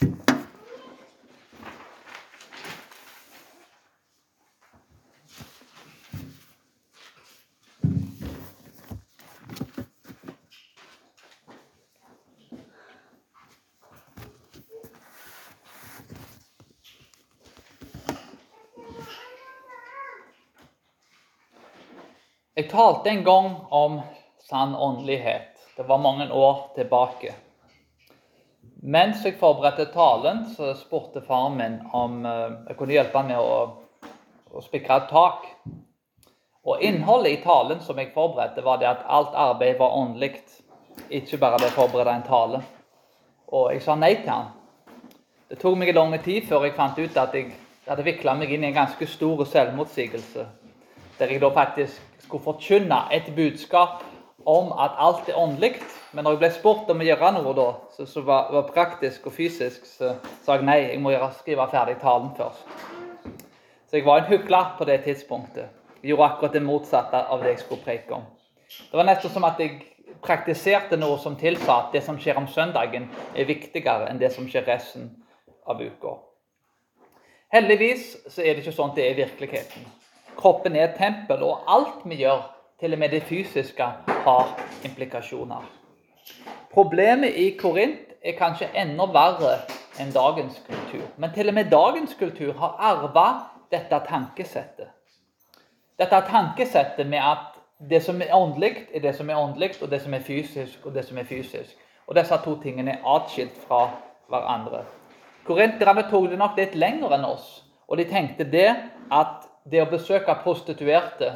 Jeg talte en gang om sann åndelighet. Det var mange år tilbake. Mens jeg forberedte talen, så spurte faren min om eh, jeg kunne hjelpe ham med å, å spikre et tak. Og Innholdet i talen som jeg forberedte, var det at alt arbeid var åndelig. Ikke bare det å forberede en tale. Og jeg sa nei til han. Det tok meg lang tid før jeg fant ut at jeg hadde vikla meg inn i en ganske stor selvmotsigelse. Der jeg da faktisk skulle forkynne et budskap om at alt er åndelig. Men når jeg ble spurt om å gjøre noe da, så var, var praktisk og fysisk, så sa jeg nei. Jeg må gjøre, skrive ferdig talen først. Så jeg var en hykler på det tidspunktet. Jeg gjorde akkurat det motsatte av det jeg skulle preke om. Det var nesten som at jeg praktiserte noe som tilsa at det som skjer om søndagen, er viktigere enn det som skjer resten av uka. Heldigvis så er det ikke sånn det er i virkeligheten. Kroppen er et tempel, og alt vi gjør, til og med det fysiske, har implikasjoner. Problemet i Korint er kanskje enda verre enn dagens kultur. Men til og med dagens kultur har arva dette tankesettet. Dette tankesettet med at det som er åndelig, er det som er åndelig, og det som er fysisk, og det som er fysisk. Og disse to tingene er atskilt fra hverandre. Korinterne tok det nok litt lenger enn oss. Og de tenkte det at det å besøke prostituerte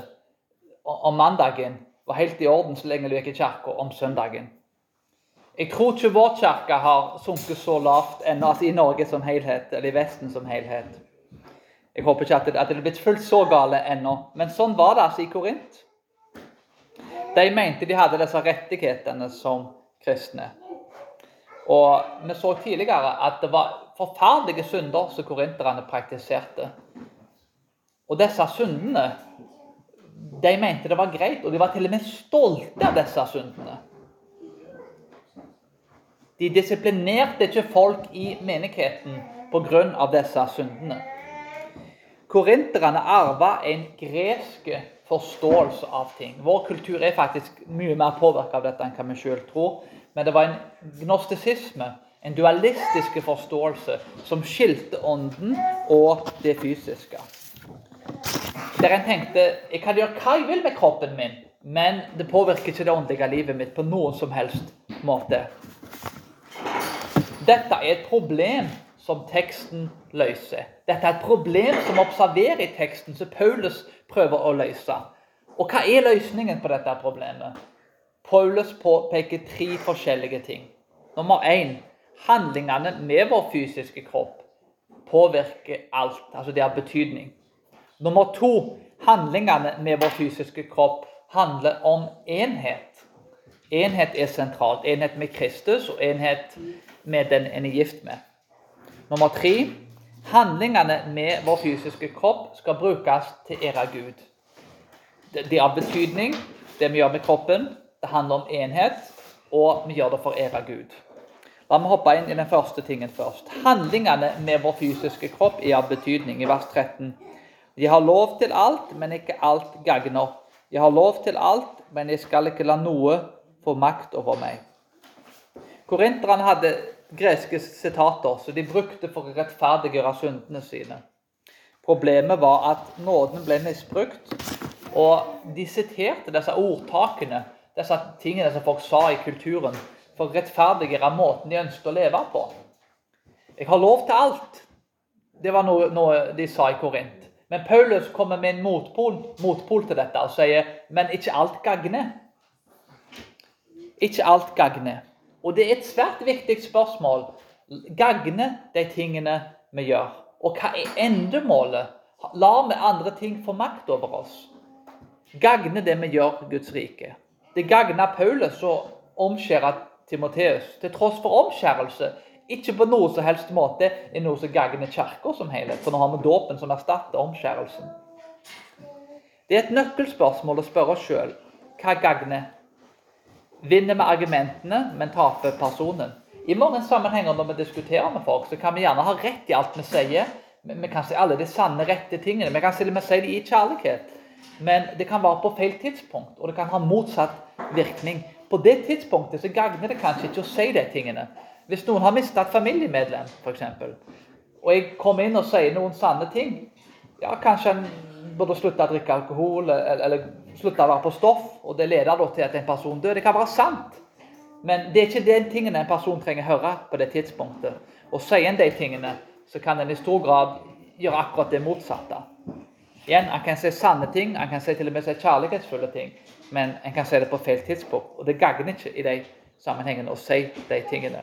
om mandagen var helt i orden så lenge du gikk i kirka om søndagen. Jeg tror ikke vår kirke har sunket så lavt ennå, altså i Norge som helhet, eller i Vesten som helhet. Jeg håper ikke at det, at det er blitt fullt så gale ennå, men sånn var det altså i Korint. De mente de hadde disse rettighetene som kristne. Og vi så tidligere at det var forferdelige synder som korinterne praktiserte. Og disse syndene de mente det var greit, og de var til og med stolte av disse syndene. De disiplinerte ikke folk i menigheten pga. disse syndene. Korinterne arva en gresk forståelse av ting. Vår kultur er faktisk mye mer påvirka av dette enn hva vi sjøl tror. Men det var en gnostisisme, en dualistisk forståelse, som skilte ånden og det fysiske. Der en tenkte jeg kan gjøre hva jeg vil med kroppen min, men det påvirker ikke det åndelige livet mitt på noen som helst måte. Dette er et problem som teksten løser. Dette er et problem som observerer i teksten, som Paulus prøver å løse. Og hva er løsningen på dette problemet? Paulus påpeker tre forskjellige ting. Nummer én handlingene med vår fysiske kropp påvirker alt. Altså det har betydning. Nummer to handlingene med vår fysiske kropp handler om enhet. Enhet er sentralt. Enhet med Kristus og enhet med den en er gift med. Nummer tre handlingene med vår fysiske kropp skal brukes til ære Gud. Det er av betydning, det vi gjør med kroppen. Det handler om enhet, og vi gjør det for ære Gud. La meg hoppe inn i den første tingen først. Handlingene med vår fysiske kropp er av betydning. I vers 13 de har lov til alt, men ikke alt gagner. Jeg har lov til alt, men jeg skal ikke la noe få makt over meg. Korinterne hadde greske sitater som de brukte for å rettferdiggjøre syndene sine. Problemet var at nåden ble misbrukt, og de siterte disse ordtakene, disse tingene som folk sa i kulturen, for å rettferdiggjøre måten de ønsket å leve på. Jeg har lov til alt. Det var noe, noe de sa i Korint. Men Paulus kommer med en motpol, motpol til dette og sier men ikke alt gagner. Ikke alt gagner. Og det er et svært viktig spørsmål. Gagner de tingene vi gjør? Og hva er endemålet? Lar vi andre ting få makt over oss? Gagner det vi gjør Guds rike? Det gagner Paulus å omskjære Timoteus. Til tross for omskjærelse ikke på noe som helst måte er noe som gagner kirka som helhet. For nå har vi dåpen som erstatter omskjærelsen. Det er et nøkkelspørsmål å spørre oss sjøl hva gagner. Vinner vi argumentene, men taper personen? I mange sammenhenger når vi diskuterer med folk, så kan vi gjerne ha rett i alt vi sier. Vi kan si alle de sanne, rette tingene. Vi kan si det, vi si det i kjærlighet. Men det kan være på feil tidspunkt, og det kan ha motsatt virkning. På det tidspunktet så gagner det kanskje ikke å si de tingene. Hvis noen har mistet et familiemedlem, f.eks., og jeg kommer inn og sier noen sanne ting Ja, kanskje en burde slutte å drikke alkohol eller, eller slutte å være på stoff, og det leder da til at en person dør. Det kan være sant. Men det er ikke den tingene en person trenger å høre på det tidspunktet. Og sier en de tingene, så kan en i stor grad gjøre akkurat det motsatte. Igjen, En kan si sanne ting, en kan si til og med si kjærlighetsfulle ting, men en kan si det på feil tidspunkt. Og det gagner ikke i de sammenhengene å si de tingene.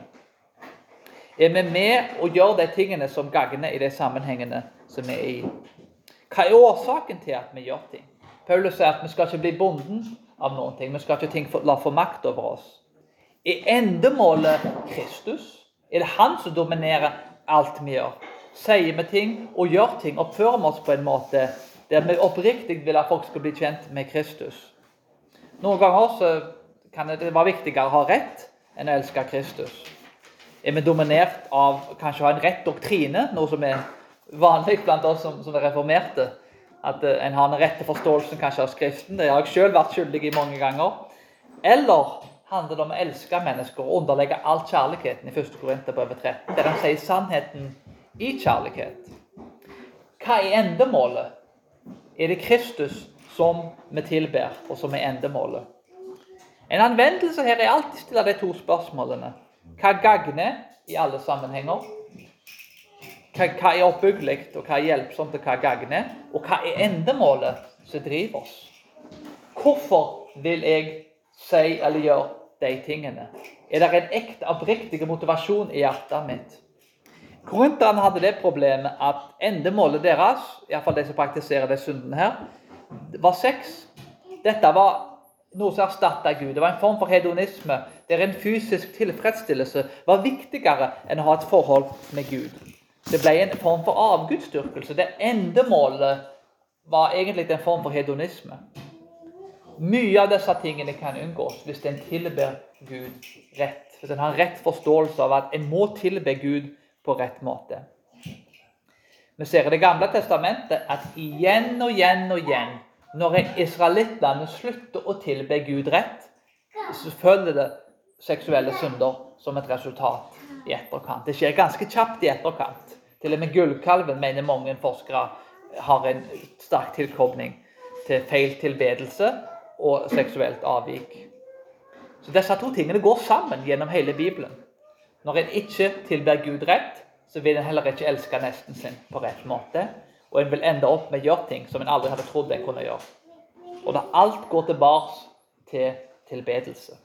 Er vi med og gjør de tingene som gagner i de sammenhengene som vi er i? Hva er årsaken til at vi gjør ting? Paulus sier at vi skal ikke bli bonden av noen ting. Vi skal ikke ting la få makt over oss. Er endemålet Kristus? Er det han som dominerer alt vi gjør? Sier vi ting og gjør ting, oppfører vi oss på en måte der vi oppriktig vil at folk skal bli kjent med Kristus? Noen ganger så kan det være viktigere å ha rett enn å elske Kristus. Er vi dominert av kanskje å ha en rett doktrine, noe som er vanlig blant oss som, som er reformerte? At uh, en har en rette forståelse kanskje av Skriften. Det har jeg sjøl vært skyldig i mange ganger. Eller handler det om å elske mennesker og underlegge all kjærligheten i 1. Korinterbrev 13, der han sier sannheten i kjærlighet. Hva er endemålet? Er det Kristus som vi tilber, og som er endemålet? En anvendelse her er alltid stille de to spørsmålene. Hva gagner i alle sammenhenger? Hva, hva er oppbyggelig, og hva er hjelpsomt, og hva gagner? Og hva er endemålet som driver oss? Hvorfor vil jeg si eller gjøre de tingene? Er det en ekte, oppriktig motivasjon i hjertet mitt? Korinterne hadde det problemet at endemålet deres, iallfall de som praktiserer de syndene her, var sex. Dette var noe som erstatta Gud. Det var en form for hedonisme, der en fysisk tilfredsstillelse var viktigere enn å ha et forhold med Gud. Det ble en form for avgudsdyrkelse, Det endemålet var egentlig en form for hedonisme. Mye av disse tingene kan unngås hvis en tilber Gud rett. Hvis en har rett forståelse av at en må tilbe Gud på rett måte. Vi ser i Det gamle testamentet at igjen og igjen og igjen, når israelittene slutter å tilbe Gud rett, så følger det seksuelle synder som et resultat i etterkant. Det skjer ganske kjapt i etterkant. Til og med gullkalven mener mange forskere har en sterk tilkobling til feil tilbedelse og seksuelt avvik. Så Disse to tingene går sammen gjennom hele Bibelen. Når en ikke tilber Gud rett, så vil en heller ikke elske nesten sin på rett måte. Og en vil ende opp med å gjøre ting som en aldri hadde trodd en kunne gjøre. Og da alt går tilbake til tilbedelse.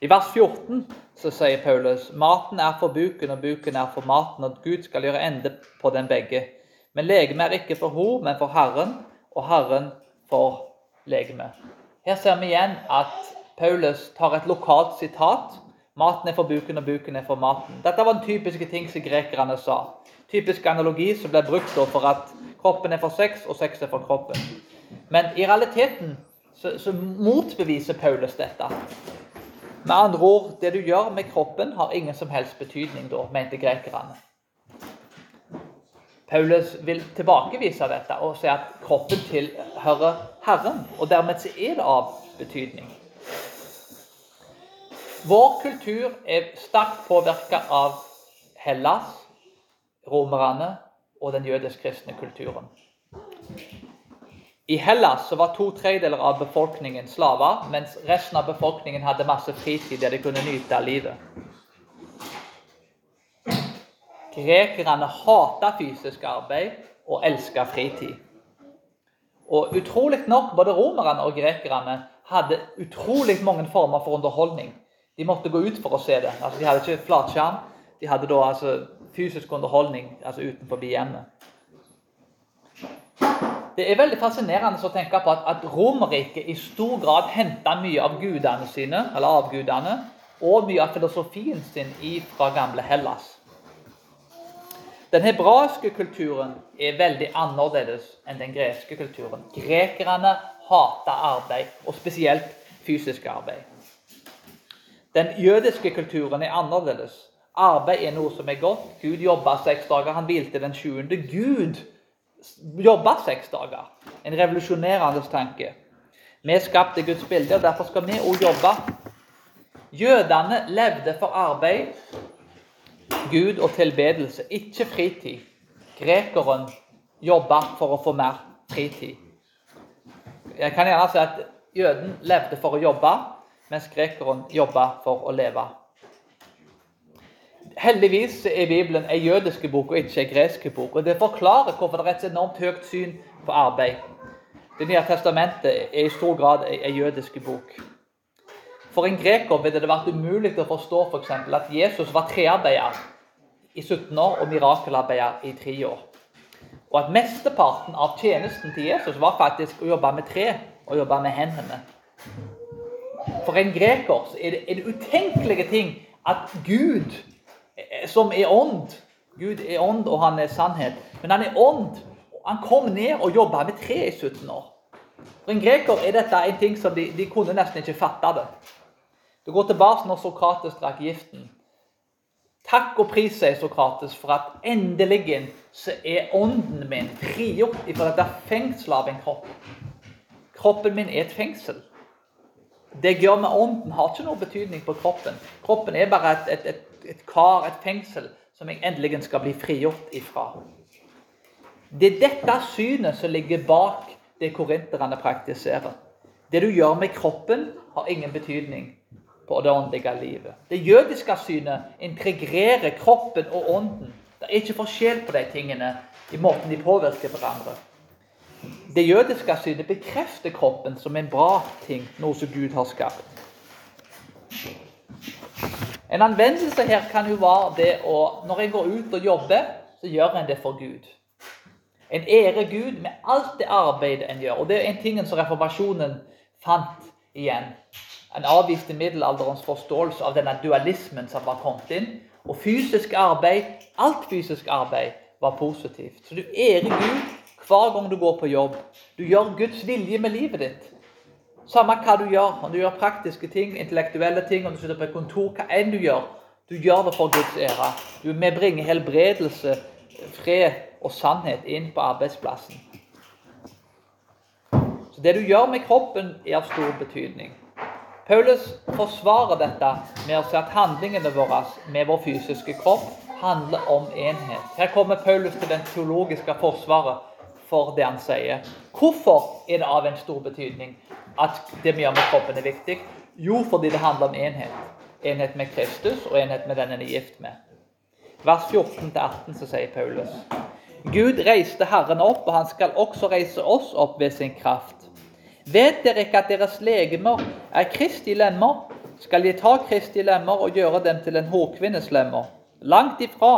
I vers 14 så sier Paulus maten er for buken, og buken er for maten, og Gud skal gjøre ende på den begge. Men legemet er ikke for henne, men for Herren, og Herren for legeme. Her ser vi igjen at Paulus tar et lokalt sitat. Maten er for buken, og buken er for maten. Dette var den typiske ting som grekerne sa. Typisk analogi som ble brukt for at kroppen er for sex, og sex er for kroppen. Men i realiteten så, så motbeviser Paulus dette. Med andre ord, det du gjør med kroppen, har ingen som helst betydning, da, mente grekerne. Paulus vil tilbakevise dette og si at kroppen tilhører Herren. Og dermed så er det av betydning. Vår kultur er sterkt påvirka av Hellas, romerne og den jødisk-kristne kulturen. I Hellas så var to tredjedeler av befolkningen slaver, mens resten av befolkningen hadde masse fritid der de kunne nyte av livet. Grekerne hata fysisk arbeid og elska fritid. Og utrolig nok, både romerne og grekerne hadde utrolig mange former for underholdning. De måtte gå ut for å se det. Altså, de hadde ikke flatskjerm. De hadde da altså fysisk underholdning altså utenfor hjemmet. Det er veldig fascinerende å tenke på at, at Romerriket i stor grad henta mye av gudene sine, eller avgudene, og mye av filosofien sin fra gamle Hellas. Den hebraiske kulturen er veldig annerledes enn den greske kulturen. Grekerne hater arbeid, og spesielt fysisk arbeid. Den jødiske kulturen er annerledes. Arbeid er noe som er godt. Gud jobba seks dager, han hvilte den sjuende. Gud jobba seks dager. En revolusjonerende tanke. Vi er skapt i Guds bilde, og derfor skal vi òg jobbe. Jødene levde for arbeid, Gud og tilbedelse, ikke fritid. Grekeren jobba for å få mer fritid. Jeg kan gjerne si at jøden levde for å jobbe, mens grekeren jobba for å leve. Heldigvis er Bibelen en jødisk bok og ikke en gresk bok. og Det forklarer hvorfor det er et enormt høyt syn på arbeid. Det nye testamentet er i stor grad en jødisk bok. For en greker ville det vært umulig å forstå for eksempel, at Jesus var trearbeider i 17 år og mirakelarbeider i tre år. Og at mesteparten av tjenesten til Jesus var faktisk å jobbe med tre og jobbe med hendene. For en greker er det en utenkelig ting at Gud, som er ånd Gud er ånd, og han er sannhet. Men han er ånd, han kom ned og jobba med tre i 17 år. For en greker er dette en ting som de, de kunne nesten ikke fatte det. Det går tilbake når Sokrates drakk giften. Takk og pris, sier Sokrates, for at endelig så er ånden min frigjort fra dette fengselet av en kropp. Kroppen min er et fengsel. Det jeg gjør med ånden, har ikke noe betydning på kroppen. Kroppen er bare et, et, et, et kar, et fengsel, som jeg endelig skal bli frigjort ifra. Det er dette synet som ligger bak det korinterne praktiserer. Det du gjør med kroppen, har ingen betydning på det åndelige livet. Det jødiske synet integrerer kroppen og ånden. Det er ikke forskjell på de tingene i måten de påvirker hverandre. Det jødiske synet bekrefter kroppen som en bra ting, noe som Gud har skapt. En anvendelse her kan jo være det å Når en går ut og jobber, så gjør en det for Gud. En ærer Gud med alt det arbeidet en gjør. Og Det er en ting som reformasjonen fant igjen. En avviste middelalderens forståelse av denne dualismen som var kommet inn. Og fysisk arbeid, alt fysisk arbeid, var positivt. Så du ærer Gud hver gang du går på jobb. Du gjør Guds vilje med livet ditt. Samme hva du gjør. Om du gjør praktiske ting, intellektuelle ting, om du sitter på et kontor, hva enn du gjør. Du gjør det for Guds ære. Du medbringer helbredelse, fred og sannhet inn på arbeidsplassen. Så Det du gjør med kroppen, er av stor betydning. Paulus forsvarer dette med å si at handlingene våre med vår fysiske kropp handler om enhet. Her kommer Paulus til den teologiske forsvaret for det han sier. Hvorfor er det av en stor betydning at det vi gjør med kroppen, er viktig? Jo, fordi det handler om enhet. Enhet med Kristus og enhet med den en er gift med. Vers 14-18 så sier Paulus Gud reiste Herren opp, og han skal også reise oss opp ved sin kraft. Vet dere ikke at deres legemer er Kristi lemmer? Skal de ta Kristi lemmer og gjøre dem til en hårkvinnes lemmer? Langt ifra.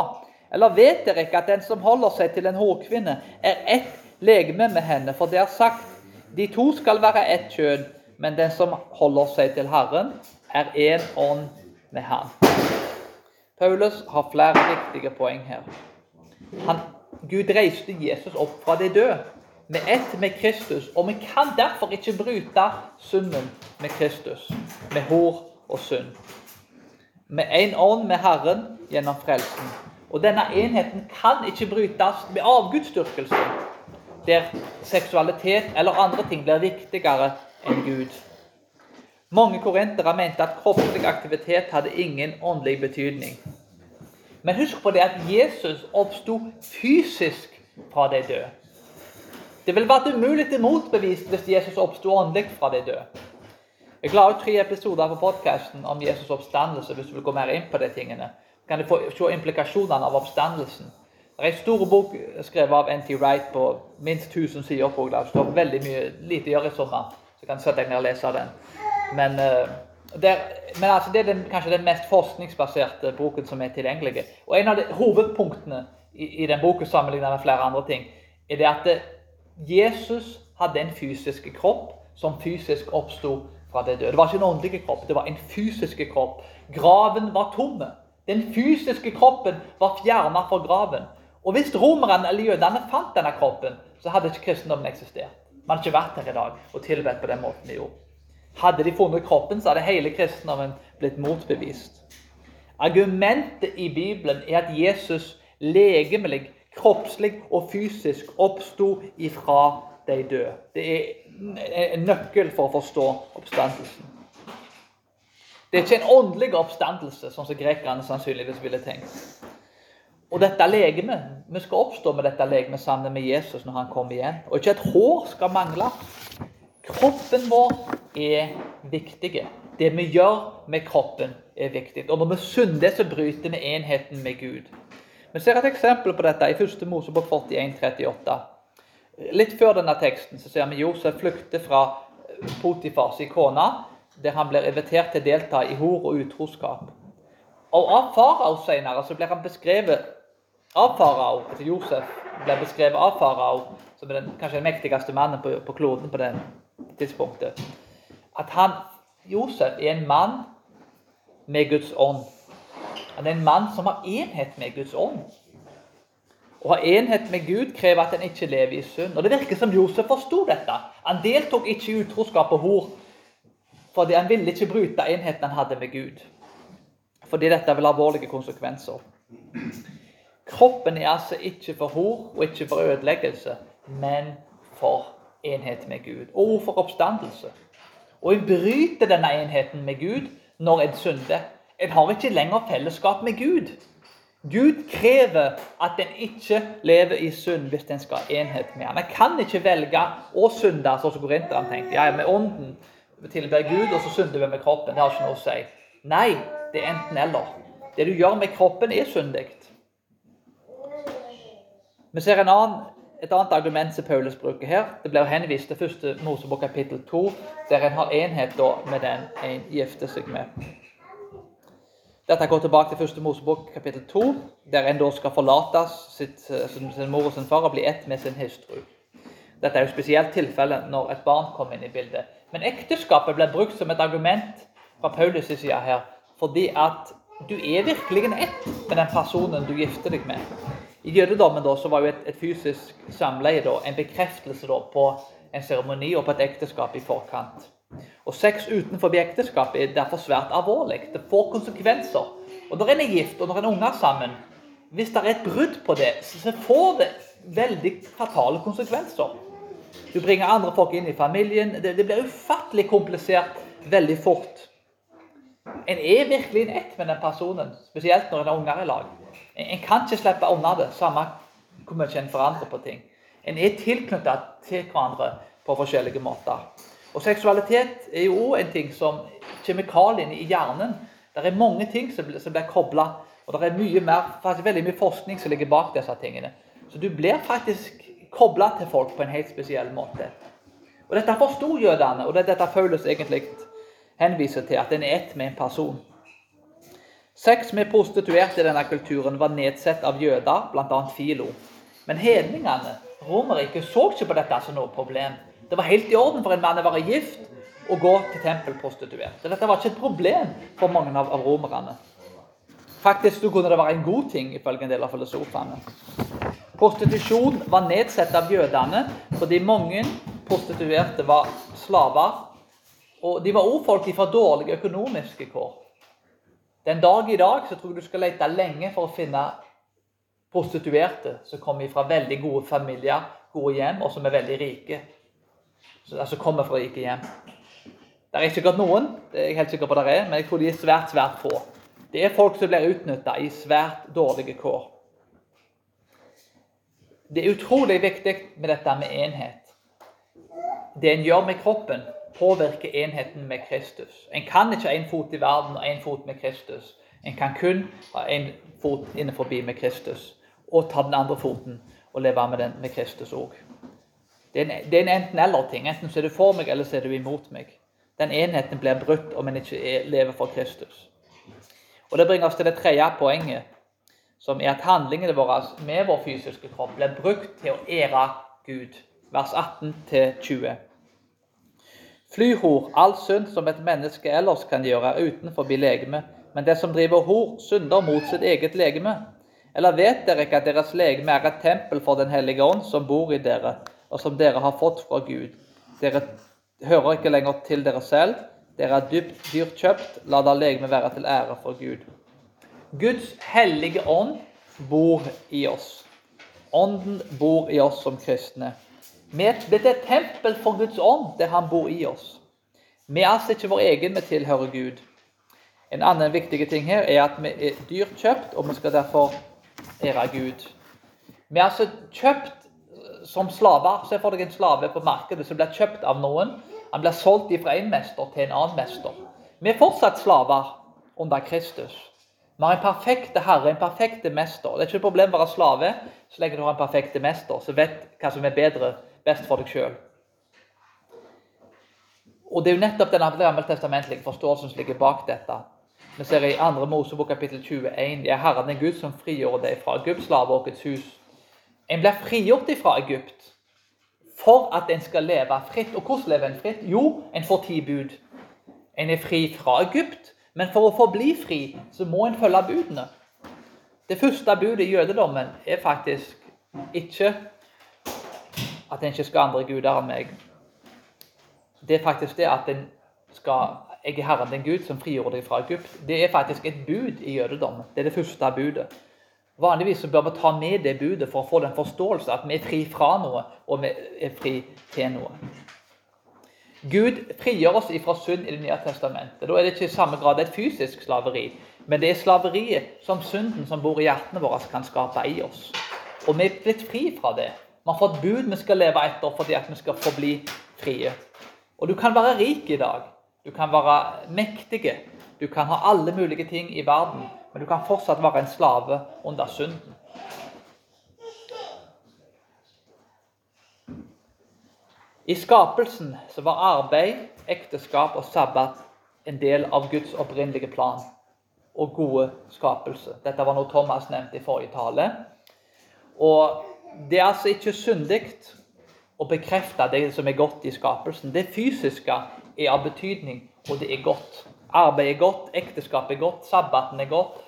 Eller vet dere ikke at den som holder seg til en hårkvinne, er ett legeme med henne? For det er sagt, de to skal være ett kjød, men den som holder seg til Herren, er én ånd med Han. Paulus har flere viktige poeng her. Han Gud reiste Jesus opp fra de døde. Med ett med Kristus. Og vi kan derfor ikke bryte synden med Kristus. Med hår og synd. Med én ånd med Herren gjennom frelsen. Og denne enheten kan ikke brytes med avgudsdyrkelse, der seksualitet eller andre ting blir viktigere enn Gud. Mange korintere mente at kroppslig aktivitet hadde ingen åndelig betydning. Men husk på det at Jesus oppsto fysisk fra de døde. Det ville vært umulig til motbevist hvis Jesus oppsto åndelig fra de døde. Jeg la ut tre episoder på podkasten om Jesus' oppstandelse. hvis du vil gå mer inn på de tingene. kan du få se implikasjonene av oppstandelsen. Det er en stor bok skrevet av N.T. Wright på minst 1000 sider. på Det står veldig mye lite å gjøre i sommer, så kan du sette deg ned og lese den. Men uh, er, men altså, det er den, kanskje den mest forskningsbaserte boken som er tilgjengelig. Og En av de, hovedpunktene i, i den boken sammenlignet med flere andre ting, er det at det, Jesus hadde en fysisk kropp som fysisk oppsto fra det døde. Det var ikke en åndelig kropp, det var en fysisk kropp. Graven var tomme. Den fysiske kroppen var fjerna fra graven. Og hvis romerne eller jødene fant denne kroppen, så hadde ikke kristendommen eksistert. Man hadde ikke vært her i dag og tilbedt på den måten de gjorde. Hadde de funnet kroppen, så hadde hele kristendommen blitt motbevist. Argumentet i Bibelen er at Jesus legemlig, kroppslig og fysisk oppsto ifra de døde. Det er en nøkkel for å forstå oppstandelsen. Det er ikke en åndelig oppstandelse, sånn som grekerne sannsynligvis ville tenkt. Og dette legemet, Vi skal oppstå med dette legemet sammen med Jesus når han kommer igjen. Og ikke et hår skal mangle. Kroppen vår er viktig. Det vi gjør med kroppen, er viktig. Og når vi synder, så bryter vi enheten med Gud. Vi ser et eksempel på dette i 1. Mosebok 41, 38. Litt før denne teksten så ser vi Josef flykte fra Potifars kone, der han blir invitert til å delta i hor og utroskap. Og Av farao senere så blir han beskrevet av farao, altså Josef ble beskrevet av farao, som den, kanskje den mektigste mannen på, på kloden på det tidspunktet, at han, Josef er en mann med Guds ånd. Han er en mann som har enhet med Guds ånd. Å ha enhet med Gud krever at en ikke lever i synd. Og Det virker som Josef forsto dette. Han deltok ikke i utroskap og hor fordi han ville ikke bryte enheten han hadde med Gud. Fordi dette vil ha alvorlige konsekvenser. Kroppen er altså ikke for hor og ikke for ødeleggelse, men for enhet med Gud. Og for oppstandelse. Og en bryter denne enheten med Gud når en synder. En har ikke lenger fellesskap med Gud. Gud krever at en ikke lever i synd hvis en skal ha enhet med ham. En kan ikke velge å synde, sånn som korinterne tenkte. Ja, med ånden tilber Gud, og så synder vi med kroppen. Det har ikke noe å si. Nei, det er enten-eller. Det du gjør med kroppen, er syndig. Vi ser annen, et annet argument som Paulus bruker her. Det blir henvist til første Mosebok kapittel 2, der en har enhet med den en gifter seg med. Dette går tilbake til første Mosebok kapittel 2, der en da skal forlate sitt, sin, sin mor og sin far og bli ett med sin hustru. Dette er jo spesielt tilfelle når et barn kommer inn i bildet. Men ekteskapet blir brukt som et argument fra Paulus' side her, fordi at du er virkelig en ett med den personen du gifter deg med. I jødedommen da, var jo et, et fysisk samleie da, en bekreftelse da, på en seremoni og på et ekteskap i forkant. Og Sex utenfor ekteskapet er derfor svært alvorlig. Det får konsekvenser. Og Når en er gift og når en er unger sammen, hvis det er et brudd på det, så får det veldig fatale konsekvenser. Du bringer andre folk inn i familien. Det, det blir ufattelig komplisert veldig fort. En er virkelig en ett med den personen, spesielt når en har unger i lag. En, kan ikke slippe unna det, samme hvor mye en forandrer på ting. En er tilknytta til hverandre på forskjellige måter. Og seksualitet er jo òg en ting som kjemikalien i hjernen Det er mange ting som, blir kobla, og det er mye mer, faktisk veldig mye forskning som ligger bak disse tingene. Så du blir faktisk kobla til folk på en helt spesiell måte. Og Dette forsto jødene, og det dette føles egentlig henviser til at en er ett med en person. Sex med prostituerte i denne kulturen var nedsett av jøder, bl.a. Filo. Men hedningene, Romerriket, så ikke på dette som noe problem. Det var helt i orden for en mann å være gift og gå til tempelprostituert. Dette var ikke et problem for mange av, av romerne. Faktisk kunne det være en god ting, ifølge en del av filosofene. Prostitusjon var nedsett av jødene fordi mange prostituerte var slaver. Og de var òg folk fra dårlige økonomiske kår. Den dag i dag så tror jeg du skal lete lenge for å finne prostituerte som kommer fra veldig gode familier, gode hjem, og som er veldig rike altså kommer fra rike hjem. Det er sikkert noen, det er jeg helt sikker på det er, men jeg tror de er svært, svært få. Det er folk som blir utnytta i svært dårlige kår. Det er utrolig viktig med dette med enhet. Det en gjør med kroppen, påvirker enheten med Kristus. En kan ikke ha én fot i verden og én fot med Kristus. En kan kun ha én fot innenfor med Kristus og ta den andre foten og leve med den med Kristus òg. Det er en, en enten-eller-ting. Enten så er du for meg, eller så er du imot meg. Den enheten blir brutt om en ikke er, lever for Kristus. Og Det bringer oss til det tredje poenget, som er at handlingene våre med vår fysiske kropp blir brukt til å ære Gud. Vers 18-20. Flyhor, all synd som et menneske ellers kan gjøre, utenfor legeme. Men det som driver hor, synder mot sitt eget legeme. Eller vet dere ikke at deres legeme er et tempel for Den hellige ånd som bor i dere? og som dere har fått fra Gud. Dere hører ikke lenger til dere selv. Dere er dypt dyrt kjøpt. La da legemet være til ære for Gud. Guds hellige ånd bor i oss. Ånden bor i oss som kristne. Vi er et tempel for Guds ånd, der Han bor i oss. Vi er altså ikke vår egen, vi tilhører Gud. En annen viktig ting her er at vi er dyrt kjøpt, og vi skal derfor ære Gud. Vi er altså kjøpt som slaver. Se for deg en slave på markedet som blir kjøpt av noen. Han blir solgt fra en mester til en annen mester. Vi er fortsatt slaver under Kristus. Vi har en perfekt herre, en perfekt mester. Det er ikke et problem å være slave så lenge du har en perfekt mester som vet hva som er bedre, best for deg sjøl. Og Det er jo nettopp den gammeltestamentlige forståelsen som ligger bak dette. Vi ser i 2. Mosebok kapittel 21 det er Herren en Gud som frigjorde deg fra Egypts slaveåkets hus. En blir frigjort fra Egypt for at en skal leve fritt. Og hvordan lever en fritt? Jo, en får ti bud. En er fri fra Egypt, men for å forbli fri, så må en følge budene. Det første budet i jødedommen er faktisk ikke at en ikke skal andre guder enn meg. Det er faktisk det at en skal Jeg er Herren din Gud som frigjorde deg fra Egypt. Det er faktisk et bud i jødedommen. Det er det første budet. Vanligvis så bør vi ta med det budet for å få den forståelse at vi er fri fra noe, og vi er fri til noe. Gud frigjør oss fra synd i Det nye testamentet. Da er det ikke i samme grad et fysisk slaveri, men det er slaveriet som synden som bor i hjertene våre, kan skape i oss. Og vi er blitt fri fra det. Vi har fått bud vi skal leve etter fordi at vi skal forbli frie. Og du kan være rik i dag. Du kan være mektig. Du kan ha alle mulige ting i verden, men du kan fortsatt være en slave under synden. I skapelsen så var arbeid, ekteskap og sabbat en del av Guds opprinnelige plan og gode skapelse. Dette var noe Thomas nevnte i forrige tale. Og Det er altså ikke syndig å bekrefte det som er godt i skapelsen. Det fysiske er av betydning, og det er godt. Arbeid er godt, ekteskap er godt, sabbaten er godt.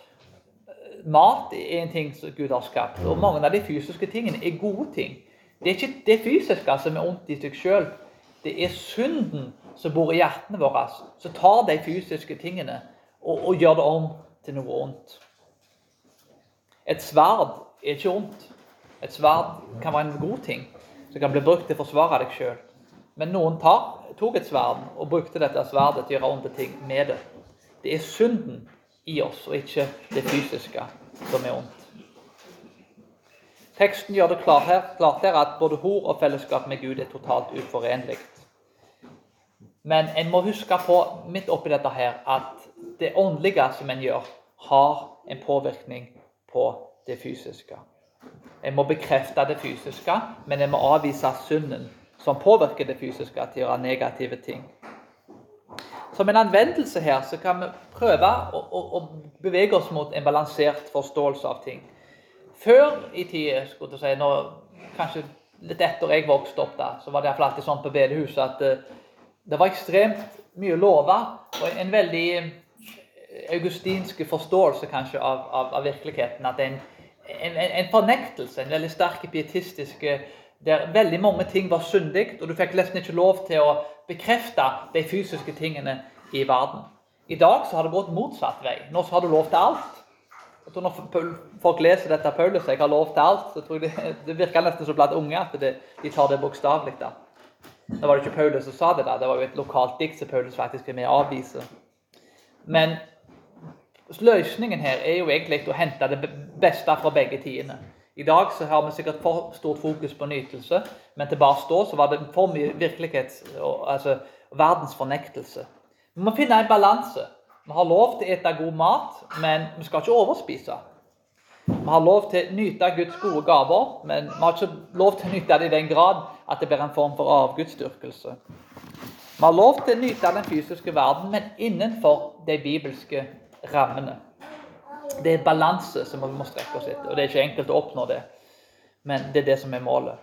Mat er en ting som Gud har skapt. Og mange av de fysiske tingene er gode ting. Det er ikke det fysiske som er ondt i seg sjøl. Det er synden som bor i hjertene våre, som tar de fysiske tingene og, og gjør det om til noe ondt. Et sverd er ikke ondt. Et sverd kan være en god ting som kan bli brukt til å forsvare deg sjøl. Men noen tar, tok et sverd og brukte dette sverdet til å gjøre onde ting med det. Det er synden i oss, og ikke det fysiske, som er ondt. Teksten gjør det klart her, klart her at både hor og fellesskap med Gud er totalt uforenlig. Men en må huske på midt oppi dette her, at det åndelige som en gjør, har en påvirkning på det fysiske. En må bekrefte det fysiske, men jeg må avvise synden som påvirker det fysiske til å gjøre negative ting. Som en anvendelse her så kan vi prøve å, å, å bevege oss mot en balansert forståelse av ting. Før i tida, skulle jeg si, når, kanskje litt etter jeg vokste opp, da, så var det alltid sånn på bedehuset at uh, det var ekstremt mye lover og en veldig eh, augustinsk forståelse kanskje av, av, av virkeligheten. At en, en, en, fornektelse, en veldig sterk pietistisk der veldig mange ting var syndig, og du fikk nesten ikke lov til å bekrefte de fysiske tingene i verden. I dag så har det gått motsatt vei. Nå så har du lov til alt. Jeg tror Når folk leser dette Paulus, jeg har lov til alt, så tror jeg det, det virker nesten som blant unge at det, de tar det bokstavelig. Nå var det ikke Paulus som sa det, da. det var jo et lokalt dikt som Paulus faktisk er med å avvise. Men løsningen her er jo egentlig å hente det beste fra begge tidene. I dag så har vi sikkert for stort fokus på nytelse, men tilbake da så var det for mye virkelighet, altså verdens fornektelse. Vi må finne en balanse. Vi har lov til å ete god mat, men vi skal ikke overspise. Vi har lov til å nyte Guds gode gaver, men vi har ikke lov til å nyte det i den grad at det blir en form for avgudsdyrkelse. Vi har lov til å nyte den fysiske verden, men innenfor de bibelske rammene. Det er balanse som vi må strekke oss etter. og Det er ikke enkelt å oppnå det, men det er det som er målet.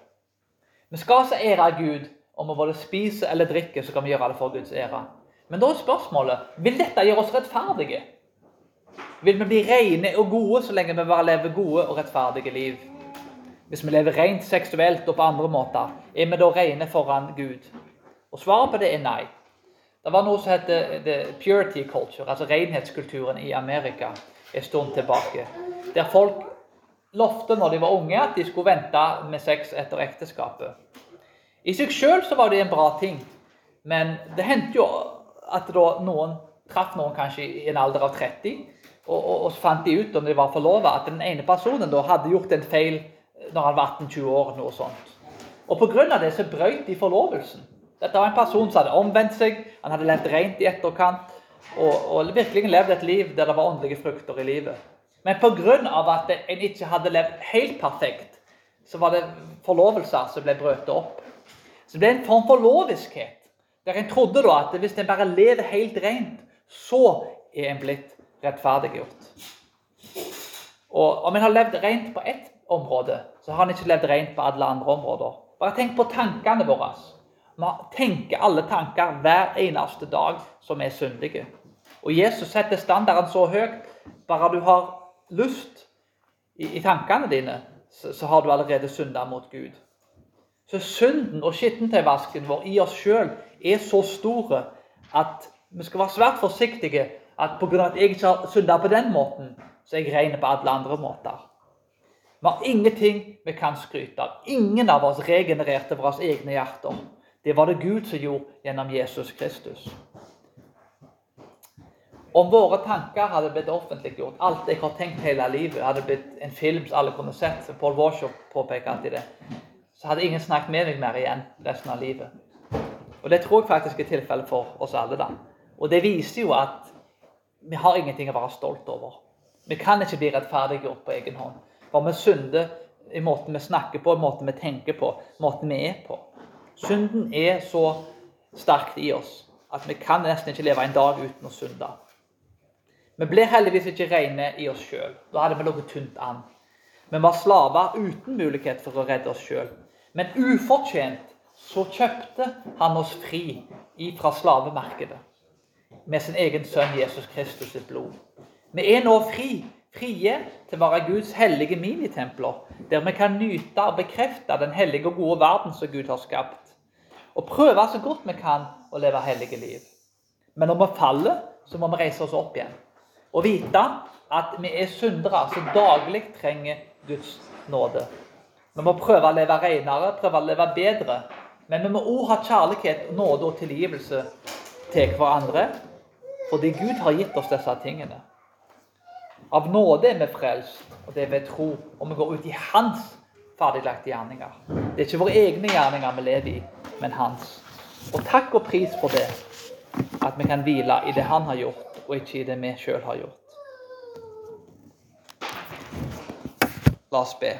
Vi skal altså ære Gud. Om vi både spiser eller drikker, så kan vi gjøre det for Guds ære. Men da er spørsmålet vil dette gjøre oss rettferdige. Vil vi bli rene og gode så lenge vi bare lever gode og rettferdige liv? Hvis vi lever rent seksuelt og på andre måter, er vi da rene foran Gud? Og svaret på det er nei. Det var noe som heter purity culture, altså renhetskulturen i Amerika en stund tilbake. Der folk lovte når de var unge, at de skulle vente med sex etter ekteskapet. I seg sjøl var det en bra ting, men det hendte jo at noen traff noen kanskje i en alder av 30, og, og, og fant de ut om de var forlova, at den ene personen da hadde gjort en feil når han var 18-20 år. noe sånt. Og Pga. det så brøt de forlovelsen. Dette var en person som hadde omvendt seg, han hadde levd rent i etterkant og, og virkelig levd et liv der det var åndelige frukter i livet. Men pga. at en ikke hadde levd helt perfekt, så var det forlovelser som ble brøt opp. Så det ble en form for loviskhet. Der en trodde da at hvis en bare lever helt rent, så er en blitt rettferdiggjort. Og om en har levd rent på ett område, så har en ikke levd rent på alle andre områder. Bare tenk på tankene våre. Vi tenker alle tanker hver eneste dag som er syndige. Og Jesus setter standarden så høyt. Bare du har lyst i, i tankene dine, så, så, har du allerede synda mot Gud. Så synden og skittentøyvasken vår i oss sjøl er så store at vi skal være svært forsiktige at pga. at jeg ikke har synda på den måten, så jeg ren på alle andre måter. Vi har ingenting vi kan skryte av. Ingen av oss regenererte våre egne hjerter. Det var det Gud som gjorde gjennom Jesus Kristus. Om våre tanker hadde blitt offentliggjort, alt jeg har tenkt hele livet, hadde blitt en film som alle kunne sett, som Paul Warshaw påpeker alltid det, så hadde ingen snakket med meg mer igjen resten av livet. Og Det tror jeg faktisk er tilfellet for oss alle. da. Og det viser jo at vi har ingenting å være stolt over. Vi kan ikke bli rettferdiggjort på egen hånd. For vi synder i måten vi snakker på, i måten vi tenker på, i måten vi er på. Synden er så sterkt i oss at vi kan nesten ikke leve en dag uten å synde. Vi ble heldigvis ikke rene i oss sjøl. Da hadde vi ligget tynt an. Vi var slaver uten mulighet for å redde oss sjøl. Men ufortjent så kjøpte han oss fri ifra slavemarkedet med sin egen sønn Jesus Kristus sitt blod. Vi er nå fri, frie til å være Guds hellige minitempler, der vi kan nyte og bekrefte den hellige og gode verden som Gud har skapt. Og prøve så godt vi kan å leve hellige liv. Men når vi faller, så må vi reise oss opp igjen. Og vite at vi er syndere som daglig trenger Guds nåde. Vi må prøve å leve renere, prøve å leve bedre. Men vi må òg ha kjærlighet, nåde og tilgivelse til hverandre fordi Gud har gitt oss disse tingene. Av nåde er vi frelst, og det er ved tro. Og vi går ut i Hans ferdiglagte gjerninger. Det er ikke våre egne gjerninger vi lever i, men Hans. Og takk og pris for det. At vi kan hvile i det Han har gjort, og ikke i det vi sjøl har gjort. La oss be.